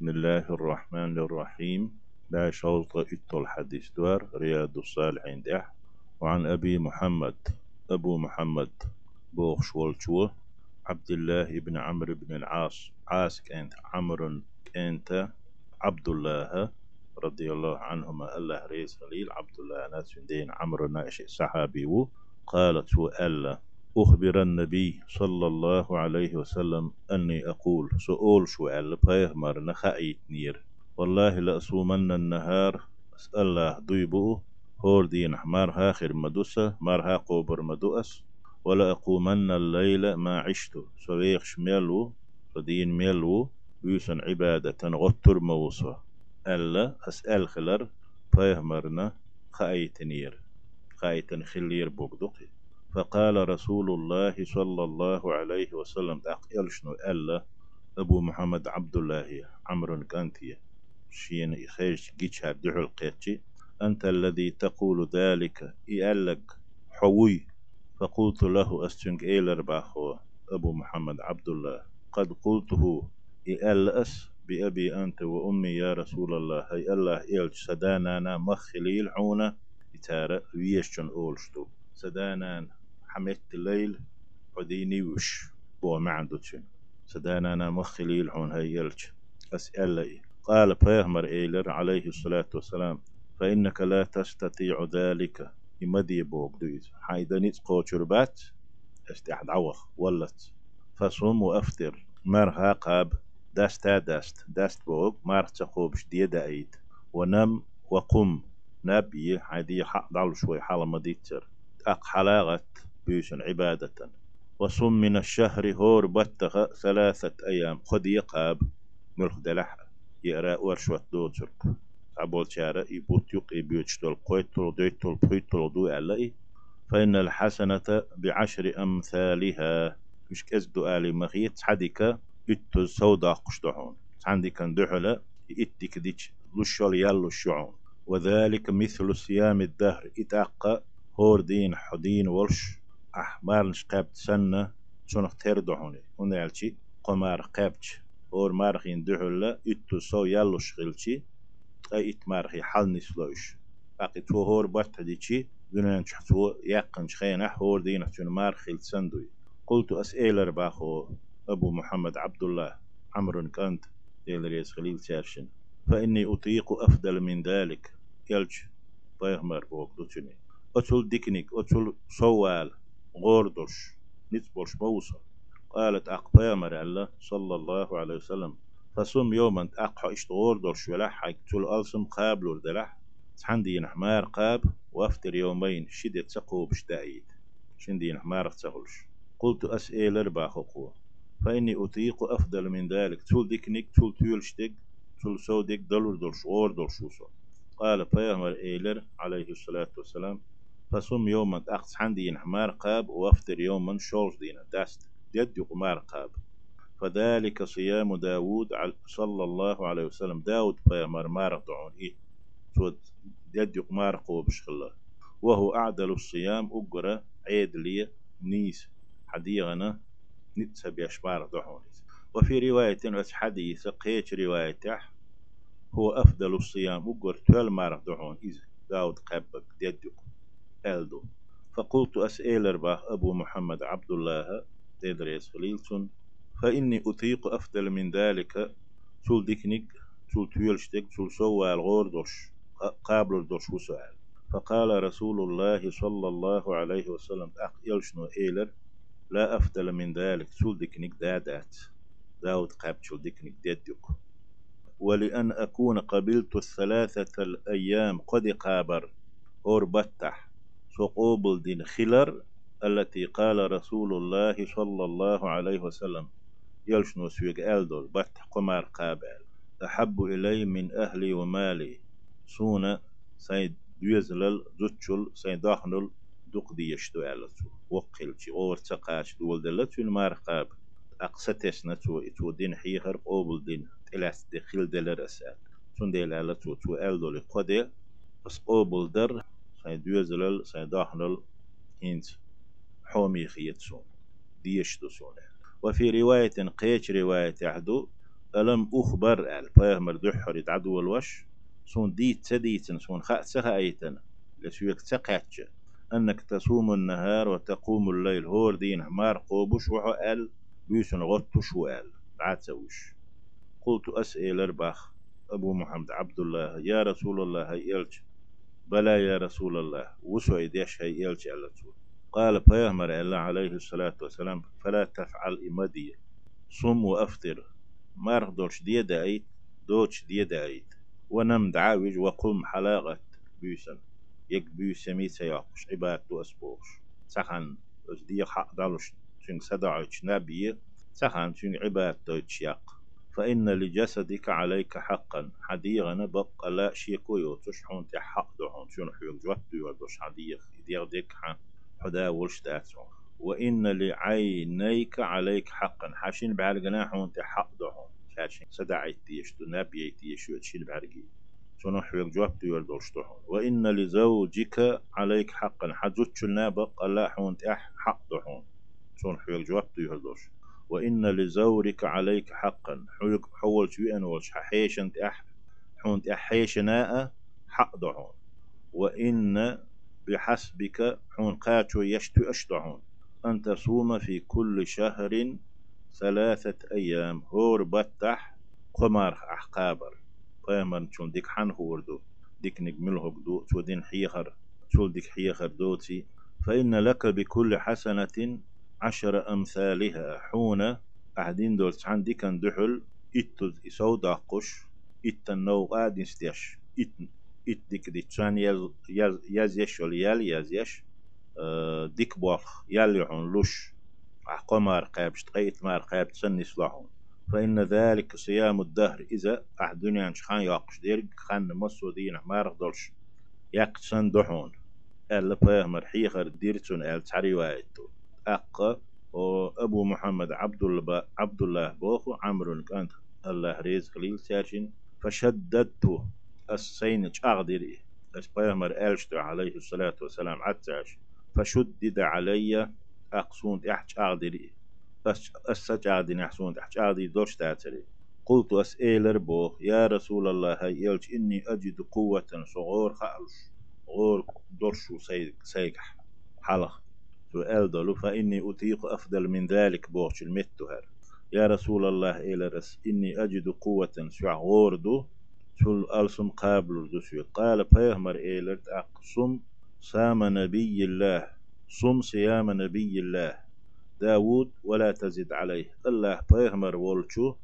بسم الله الرحمن الرحيم. لا شوط إتو الحديث دوار رياض الصالحين دح وعن أبي محمد أبو محمد بوخ شولشوه عبد الله بن عمرو بن العاص عاس كانت عمرو كانت عبد الله رضي الله عنهما. الله ريس خليل عبد الله ناس دين عمرو ناشئ صحابي قالت ألا أخبر النبي صلى الله عليه وسلم أني أقول سؤول شو ألا بيهمر نخائي نير. والله لأصومن النهار أسأل الله ضيبو هور دين مار هاخر مدوسة مار ها قوبر مدوس ولا أقومن الليل ما عشت سويخش ميلو فدين ميلو بيسن عبادة غتر موصى. ألا أسأل خلر فيهمرنا خايتنير خايتن خلير بوغدقي فقال رسول الله صلى الله عليه وسلم أقل شنو؟ ألا أبو محمد عبد الله عمرو كانتي شين إخيش جيتش هدعو القيتشي أنت الذي تقول ذلك؟ إيالك حوي. فقلت له أستنك إيلر باخو أبو محمد عبد الله. قد قلته. إيالأس بأبي أنت وأمي يا رسول الله. هي الله إيلش سدانانا مخليل عونا. إتارة ويشجن أولشتو. سدانان حميت الليل عديني وش؟ بو معندوتشن سدانانا مخليل عون هي يلش أسأل قال بيهمر إيلر عليه الصلاة والسلام فإنك لا تستطيع ذلك. يمدي بوك دويز حيدنيت قوشربات استحد عوخ ولت. فصوم وأفتر مرها قاب. داستا داست. داست بوك مار تقوبش دي دايد ونم وقم. نبي. عادي حق دعو شوي حالة مديتر أق حلاغت. بيشن عبادة. وصم من الشهر هور بتغ ثلاثة أيام. خد يقاب. ملخ دلح يقرأ ورشوة دوترك عبول شارع يبوت يق يبيوتشتول قويتول دويتول بويتول دو ألاي فإن الحسنة بعشر أمثالها. مش كزدو آلي مخيط حديك إتو سودا قشتحون عندك دحلة إتك ديش لشول يالو الشعون وذلك مثل صيام الدهر. إتاقى هور دين حدين ولش أحمار نشقابت سنة شنخ تردحوني ونالشي قمار قابتش أور مارخين دحلة إتو سو يالو شغلشي أي إتمارخي حل نسلوش أقي تو هور بات ديشي دونان شحتو يقن شخينا هور دين حتون مارخي السندوي قلت أسئلة باخو أبو محمد عبد الله عمرو كانت ريس خليل سيرشن فإني أطيق أفضل من ذلك. يلج طيهمر بوك دوتشني أتول ديكنيك أتول سوال. غوردوش نتبوش موسى قالت أقبامر الله صلى الله عليه وسلم. فصم يوما أقحى اشتغور دوش ولح تول ألسم قابلور دلح. تحندي نحمار قاب وأفتر يومين شدت سقوب شدايد شندي نحمار تسغلش قلت أسئلة باخو قوة فإني أطيق أفضل من ذلك. تول ديكنيك تول تيولشتك تول سودك دلور دول شغور دول شوصو قال فيامر إيلر عليه الصلاة والسلام. فصم يوما أقص عندي حمار قاب وأفطر يوما شولش دينا داست يد قمار قاب. فذلك صيام داود صلى الله عليه وسلم. داود فيامر مار دعون إيه؟ تود يد قمار قوبش الله. وهو أعدل الصيام أقرأ عيد لي نيس حديغنا نتسب يشبار دحونيس وفي رواية حديث قيش رواية هو أفضل الصيام أقر تول مار دحون إذا داود قبك ديدك ألدو. فقلت أسئل أربع أبو محمد عبد الله تدريس خليلتون فإني أطيق أفضل من ذلك. تول ديكنيك تول تيولشتك تول سوى الغوردوش قابل الدوش سؤال. فقال رسول الله صلى الله عليه وسلم أق يلشنو إيلر؟ لا أفضل من ذلك. تول ديكنيك دادات داود قاب تول ديكنيك ديدك ولأن أكون قبلت الثلاثة الأيام قد قابر أور بتح سقوبل دين خلر التي قال رسول الله صلى الله عليه وسلم. يلشنو سويق ألدول بتح قمار قابل. أحب إلي من أهلي ومالي. سونا سيد دوزلل زوتشل سيد داخنل دوق دي يشتو ألتو. وقلتي أور تقاش دول دلتو المار قاب أقصتش نتو إتو دين حيخر قوبل دين تلاس دخل دلر أسأل. تون ديل ألتو تو ألدول قدي. بس قوبل در سيد دوزلل سيد داخنل هنت حومي خيتسون ديشتو سونه. وفي رواية قيش رواية عدو ألم أخبر أل فيهمر دحر عدو الوش سون ديت سديتن سون خاء سها أيتن لسويك تقاتش أنك تصوم النهار وتقوم الليل هور دين مار قوبش وحو أل بيسن غطش بعد سوش قلت أسئل أرباخ أبو محمد عبد الله يا رسول الله هي إلش بلى يا رسول الله وسويد يش هي إلش قال فيهمر الله عليه الصلاة والسلام فلا تفعل إمدي. صم وأفطر. مارغ دولش دي دايت دوش دي دايت. ونم دعاوج وقم حلاغة بيسن يك بيسمي سياقش عباد تو أسبوش سخن. دي حق دالش شن سدعش نبي. سخن شن عباد تو تشياق فإن لجسدك عليك حقا. حديغ نبق. لا شيكو يوتش حون تحق دهون شون حيوك جوات يوردوش حديغ ديغ ديك حدا ولش تاتسون وإن لعينيك عليك حقا. حاشين بعرقنا حون تحق دهون شاشين سدعي تيشتو نبي تيشو تشيل بعرقي شون حيوك جوات يوردوش دهون وإن لزوجك عليك حقا. حجوتش نابق. لا حون تح حق دهون شون حيوك جوات يوردوش وإن لزورك عليك حقا. حول شو أن وش حيشن أح حون حق دعون وإن بحسبك حون قاتو يشتو أشتعون. أن تصوم في كل شهر ثلاثة أيام. هور بتح قمر أحقابر. قيمر شون ديك حن هوردو ديك نجمله دو. دين حيخر شو ديك حيخر دوتي. فإن لك بكل حسنة عشر أمثالها حون. أحدين دول عندي كان دحل؟ إتو إسو داقش إت النو قادين ستيش إت إت ديك دي تشان يز يز يز يال يز أه ديك بوخ. يال يحون لوش. أحقمار قابش تقيت مار قاب تسني صلاحون فإن ذلك صيام الدهر. إذا أحدنيا خان ياقش دير خان مسو دين مار دولش يقتسن دحون. ألا فاهمر حيخر ديرتون أل تعري وايتو أق أبو محمد عبد الله عبد الله بوخو عمرو كانت الله ريز خليل سيرشين. فشددت السين أغدري أس بيامر ألشتو عليه الصلاة والسلام عتاش فشدد علي أقصون تحت أغدري أس أسج أغدي أحسون تحت أغدي دوش تاتري. قلت أسئلر بوخ يا رسول الله يلش إني أجد قوة صغور خالش غور درشو سيكح حلق سؤال دلو فإني أطيق أفضل من ذلك بوش المتهر يا رسول الله إلى رس إني أجد قوة سوى غوردو سل ألسم قابل دسوي قال بيهمر إيلرت أقسم صام نبي الله صم صيام نبي الله. داود ولا تزد عليه. الله بيهمر والشو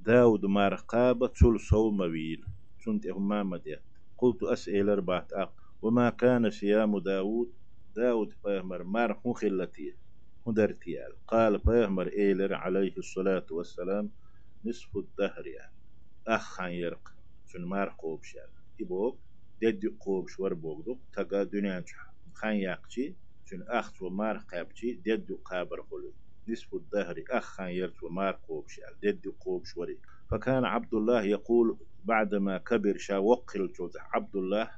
داود مرقابة سل صوم ويل. سنت إهمام قلت أسئل أربعة أق. وما كان صيام داود داود بيغمر مار هو خلتي هدرتيال قال بيغمر إيلر عليه الصلاة والسلام نصف الدهر يعني. أخان يرق شن مار قوب شال إبوك دد شور بوغدو تقا دنيا خان يقشي شن أخت ومار قابشي دد قابر قلو نصف الدهر أخان يرت ومار قوب شال دد قوب شوري فكان عبد الله يقول بعدما كبر شا وقل عبد الله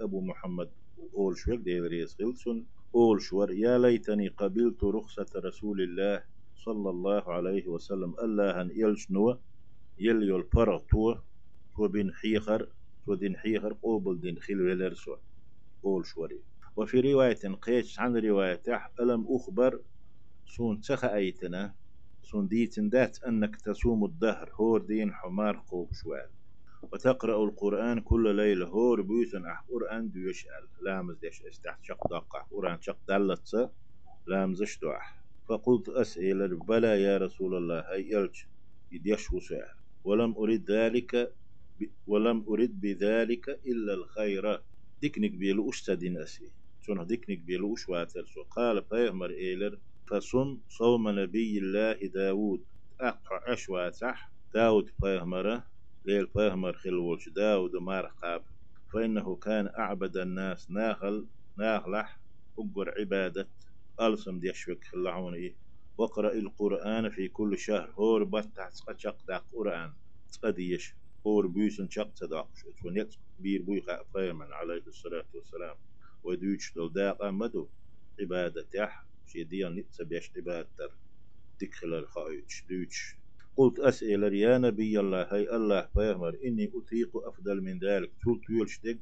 أبو محمد أول شوك ديفريس غلسون أول شور يا ليتني قبلت رخصة رسول الله صلى الله عليه وسلم. ألا هن يلش نوا يل برا تو بين حيخر تو دين حيخر قوبل دين خيل ولرسو أول شوري وفي رواية قيش عن رواية ألم أخبر؟ سون تخ أيتنا؟ سون ديتن دات أنك تصوم الدهر. هور دين حمار قوب شوال. وتقرأ القرآن كل ليلة. هور بيوسن أح قرآن ديوشال لامز ديش استحت شق دقة. قرآن شق دلت لامز اشتوح فقلت أسئلة بلى يا رسول الله. أي ألج يديش وسؤال ولم أريد ذلك. ولم أريد بذلك إلا الخير. ديكنك بيلو أشتدين أسي. شنو ديكنك بيلو أشواتر قال فيهمر إيلر فصم صوم نبي الله داود. أقع أشواتح داود فيهمره ليل فهمر خلوش داود مارقاب فإنه كان أعبد الناس ناخل ناخلح أقر عبادة. ألسم ديشوك خلعون إيه. وقرأ القرآن في كل شهر. هور بطح شق داق قرآن. تقديش هور بيسن شق تداق ونيت بير بوي فيمن عليه الصلاة والسلام. ودوش دول داق أمدو. عبادة يح. شي ديان نتسبيش عبادة تكخل الخايش دوش قلت أسئل يا نبي الله هاي الله فيهمر إني أطيق أفضل من ذلك. تقول؟ يولش دق؟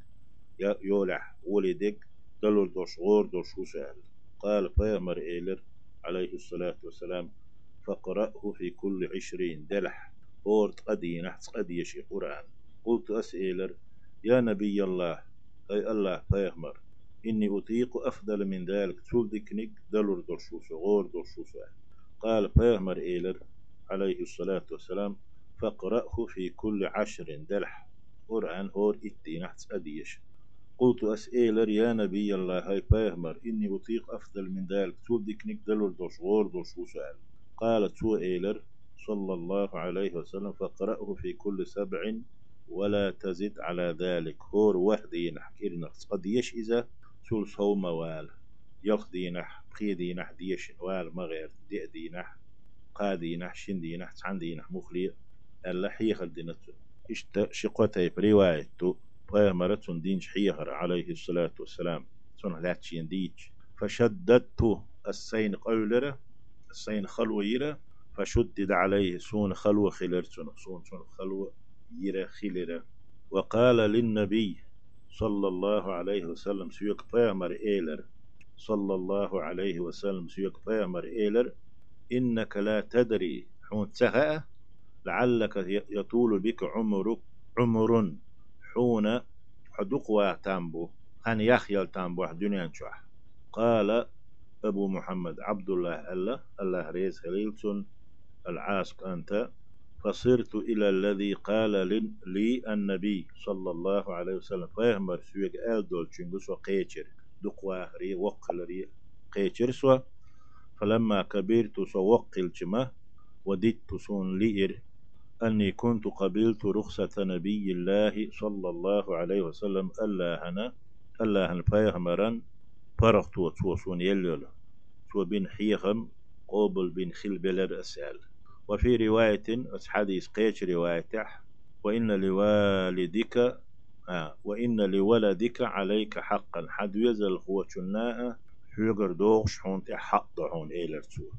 يا يولح ولي دق. دلول دوش غور دوش وسهل قال فيهمر إيلر عليه الصلاة والسلام فقرأه في كل عشرين دلح. أورت قدي نحت قدي شي قرآن. قلت أسئلر يا نبي الله أي الله فيهمر إني أطيق أفضل من ذلك. تول ديكنيك دلور درشوس غور درشوس قال فيهمر إيلر عليه الصلاة والسلام فاقرأه في كل عشر دلح. قرآن هور إتي نحت أديش. قلت أسئلر يا نبي الله هاي فيهمر إني أطيق أفضل من ذلك. تول دلور درش غور درشوس قالت سو إيلر؟ صلى الله عليه وسلم فقرأه في كل سبع ولا تزد على ذلك. هور وحدي نحكي لنا قد يش إذا؟ سول صوم وال؟ يلخ دينح بخي دينح ديش وال مغير دي دينح قا دينح شن دينح تسعن دينح مخلي. ألا حيخل دينتو اشتا شقوتي برواية بغيمرة دين حيخر عليه الصلاة والسلام. سنة لاتشين ديش فشددت السين قولره السين خلويره فشدد عليه سون خلوة خلرتون سون سون خلوة يرى خلرة وقال للنبي صلى الله عليه وسلم سيوك بيامر إيلر. صلى الله عليه وسلم سيوك بيامر إيلر. إنك لا تدري حون تهأ لعلك يطول بك عمرك عمر حون حدق تامبو هن يخيل تامبو دنيا شوح. قال أبو محمد عبد الله الله الله ريز خليلتون العاسق أنت. فصرت إلى الذي قال لي النبي صلى الله عليه وسلم. فيهمر سويق آل دول چنگس وقيتر دقوا ري وقل ري قيتر سوا. فلما كبرت سوقل جمه وددت سون لئر أني كنت قبلت رخصة نبي الله صلى الله عليه وسلم ألا هنا ألا هن فيهمرا فرغت وتوصون يلول تو بن حيخم قوبل بن خل بلر أسأل وفي رواية حديث قيش روايته وإن لوالدك آه وإن لولدك عليك حقا. حد يزل هو حيقر دوغش حون حق دعون إيلر تو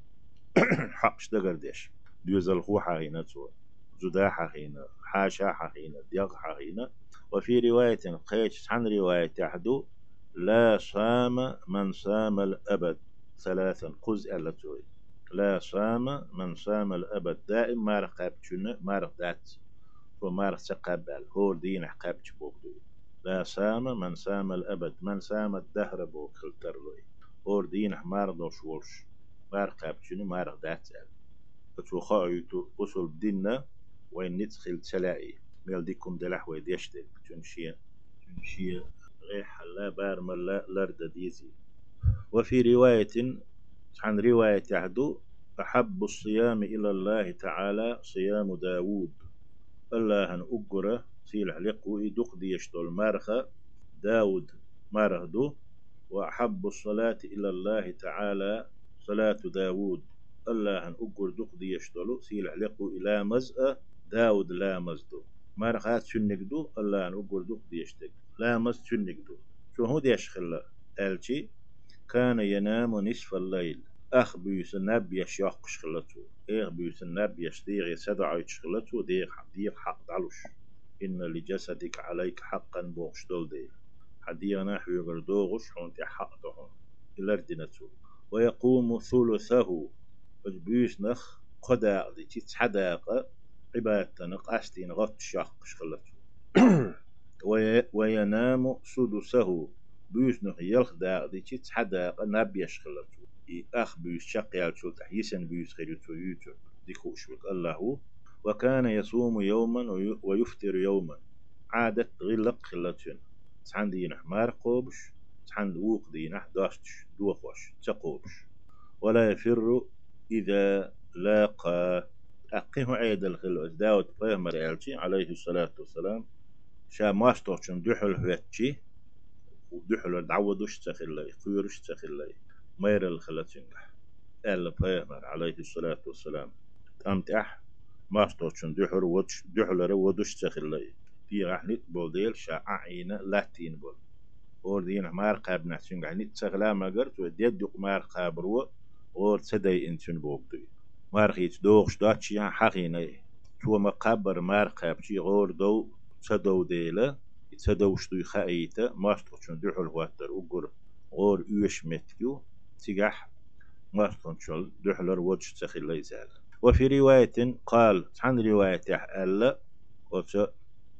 حق شدقر ديش يزل هو حاهينا تو زدا حاهينا حاشا حاهينا ديغ حاهينا وفي رواية قيش عن رواية تحدو لا صام من صام الأبد. ثلاثا قز ألتوي لا صام من صام الأبد. دائم ما رقاب شنو ما رقدات وما رقبال هو دين حقاب بوكدو لا صام من صام الأبد. من صام الدهر بوك خلترلوي هو دين حمار دوش ورش. ما رقاب شنو ما رقدات فتو خايتو وصل ديننا وين ندخل تلاقي ميل ديكم دلح ويديشتك تنشيه تنشيه غير حلا بار ملا لرد ديزي وفي رواية عن رواية عدو أحب الصيام إلى الله تعالى صيام داود. الله أن أقرأ سيل عليق ويدق ديشتول مارخة داود مارهدو وأحب الصلاة إلى الله تعالى صلاة داود الله أقر دق ديشتول سيل عليق إلى مزأ داود لا مزدو. مارخات شنقدو الله أقر دق ديشتك لا مز شنقدو شو هو ديش خلا ألشي كان ينام نصف الليل. أخ بيس النب يشيق شخلته إيه بيس النب يشديغ يسدع شخلته ديغ ديغ حق دعلوش إن لجسدك عليك حقا بوغش دول حدينا حيغر دوغش حونت حق دهون إلردنته ويقوم ثلثه بيس نخ قدا دي تتحداق عبادة نقاستين غط شاق شخلته وينام سدسه بيس نخ يلخ دا دي تتحداق نب يشخلته أخ بيس شقيال شو تحيسن بيس خير يوتو ديكو شوك الله وكان يصوم يوما ويفطر يوما. عادة غلق خلتشن تحن دينح مار قوبش تحن ووق دينح داشتش دوخوش تقوبش ولا يفر إذا لاقى أقيه عيد الخلوز داود فيهمر يالشي عليه الصلاة والسلام شا ماستوشن دحل هوتشي ودحل دعودوش تخلي قيرش تخلي مير الخلاتينجح ألا بيامر عليه الصلاة والسلام أمت أح ما استوشن دحر ودش دحلر ودش تخلي في رحلة بولديل شاع عينا لاتين بول. وردين مار قاب نحسين نت تخلا ما قرت وديد دق مار قابرو ور تدي انتن بوقدي مارخيت دوغش داتشي حقيني تو ما قبر مارقب غور دو تدو ديلا تدوش دوي خايتا ماستوشن دحل واتر وقر غور يوش متكيو تيجح ماستوشن دحلر وجه تخيل ليزال وفي رواية قال عن رواية ألا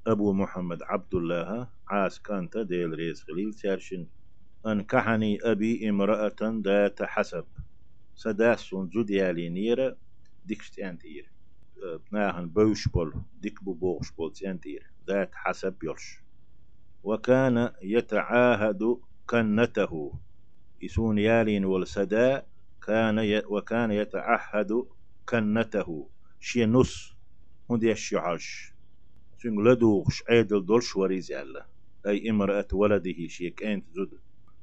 أبو محمد عبد الله عاس كانت ديل ريز خليل تارشن أنكحني أبي امرأة ذات حسب. سداس زود يالي نيرة ديكشت أنتير بناهن بوش بول ديك بو بوش بول تنتير ذات حسب يرش. وكان يتعاهد كنته. يسون يالين والسداء كان ي... وكان يتعهد كنته. شي نص هندي الشعاش. سنگ لدوغش عيدل دولش وريز الله أي امرأة ولده شي كانت زد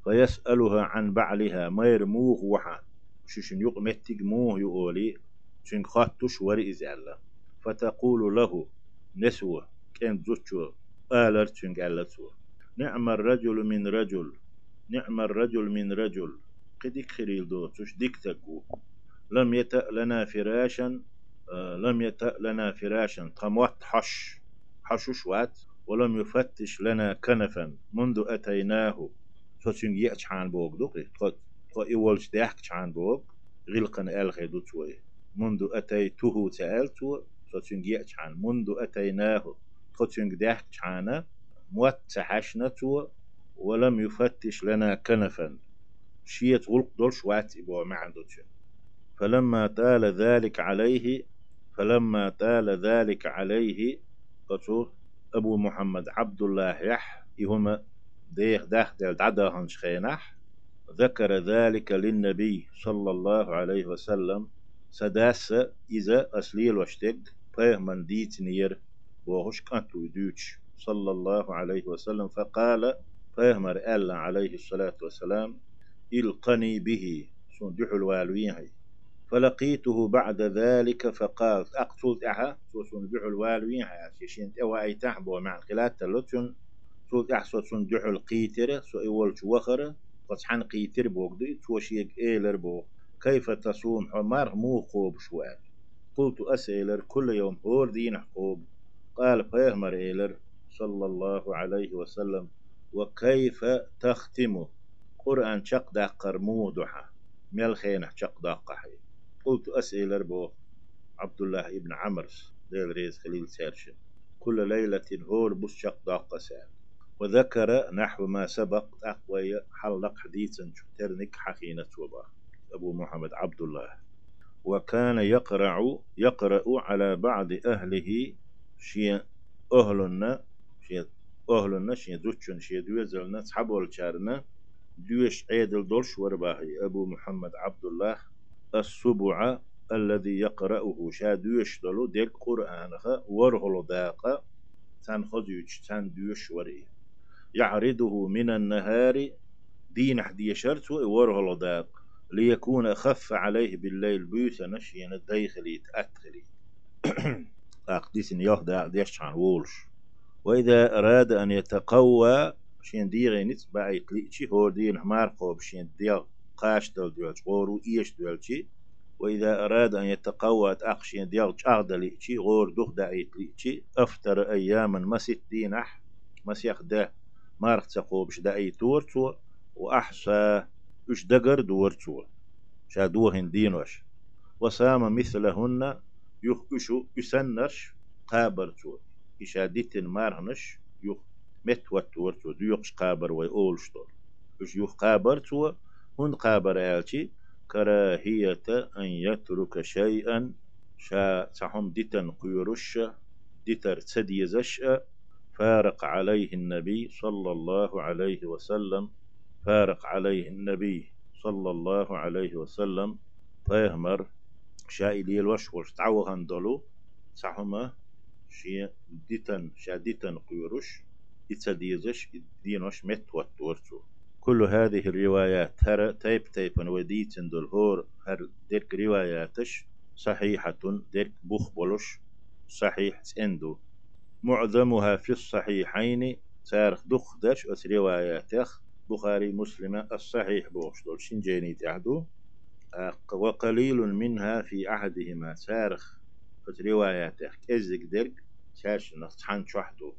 فيسألها عن بعلها ما يرموه وحا ششن يقمتك موه يقولي شن خاتوش وريز الله فتقول له نسوة كانت زوجة آلر شن قالتوا نعم الرجل من رجل. نعم الرجل من رجل. قدك خريل دوتش ديك تقو. لم يتأ لنا فراشا آه لم يتأ لنا فراشا. تموت حش. حشوش وات ولم يفتش لنا كنفا منذ أتيناه. سوتشن يأتش عن بوك دوك تو إيولش داحك عن بوك غلقن ألغي دوتوي منذ أتيته تألتو سوتشن يأتش عن منذ أتيناه. سوتشن داحك عنا موتحشنتو ولم يفتش لنا كنفا. شيت غلق دولش وات إبو ما عندوش فلما تال ذلك عليه فلما تال ذلك عليه أبو محمد عبد الله يح ديخ داخ دل دعدا هنشخينح ذكر ذلك للنبي صلى الله عليه وسلم سداس إذا أسليل وشتق فيهمن ديت نير وهش كانتو دوتش صلى الله عليه وسلم فقال فيهمر ألا عليه الصلاة والسلام إلقني به صندح الوالوين فلقيته بعد ذلك فقال أقتلت أها سو صندح الوالوين يشين أو أي تحبو مع القلات تلتون سو أحسو صندح القيتر سو أول وخر فتحن قيتر بوغدي توشيك إيلر بو كيف تصوم؟ حمار مو خوب شوال قلت أسئلر كل يوم هور دين حقوب قال فيهمر إيلر صلى الله عليه وسلم وكيف تختم؟ قرآن شق داقر مودحة ملخين شق داقحي قلت أسئلة بو عبد الله ابن عمرس ديل ريز خليل سيرشن كل ليلة هور بس شق داقة سال وذكر نحو ما سبق أقوى حلق حديثا ترنك حقينة وبا. أبو محمد عبد الله. وكان يقرع يقرأ على بعض أهله شيء أهلنا شيء أهلنا شيء دوتشن شيء دوزلنا تحبول شارنا دوش عيدل دولش ورباهي. أبو محمد عبد الله السبع الذي يقرأه شادوش دلو ديك قرآنها ورهل داقة تنخذيوش تندوش وري يعرضه من النهار دين حدي شرط ورهل داق ليكون أخف عليه بالليل بيوت نشين الديخلي تأتخلي أقديسن يهدى ديش عن وولش. وإذا أراد أن يتقوى شين ديغي نت باي تليتشي هو دين حمار قوب شين ديغ قاش دل دولش غورو إيش دولشي وإذا أراد أن يتقوى أخشين ديغ شاغ دليتشي غور دوخ داعي تليتشي أفتر أياما مسيت دينح مسيخ ده مارخ تقوبش داعي تورتو وأحسى إش دقر دورتو شادوهن دينوش وسام مثلهن يخ إشو يسنرش قابرتو إشاديتن مارهنش يخ مت وتور تو ديوقش قابر وي أولشتور وش يوخ قابر تو هن قابر آلتي كراهية أن يترك شيئا. شا تحم ديتن قيرش ديتر تديزش فارق عليه النبي صلى الله عليه وسلم. فارق عليه النبي صلى الله عليه وسلم. فيهمر شايلي الوش وش تعوهن دولو. صحما شي ديتن شا ديتن قيرش إتديزش دينوش مت وتورتو كل هذه الروايات هر تيب تيب وديت دول هور هر ديرك رواياتش صحيحة ديرك بوخ بولش صحيح اندو. معظمها في الصحيحين تارخ دخدش أس رواياتخ بخاري مسلم الصحيح بوش دول شنجيني تعدو وقليل منها في أحدهما سارخ فت روايات كزك درك شاش نصحان شحدو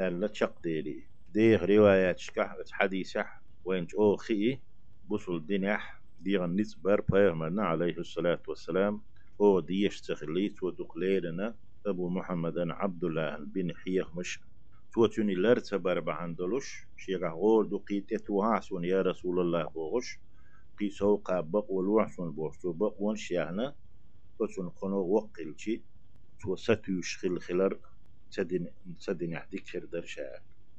ألا تشق ديري ديغ روايات شكح حديثح وين أو خي بوصل دينح ديغ نصبر بيغمرنا عليه الصلاة والسلام. أو ديش تخليت ودقليرنا أبو محمد عبد الله بن حيخ مش. توتوني لرتبر بعندلوش شيغا غول دقيت توهاسون يا رسول الله بوغش. قي سوقا بق والوحسون بوغسو بق ون شيهنا توتون قنو وقل شي تو ستيوش خل خلر تدين تدين يحديك شر درشاك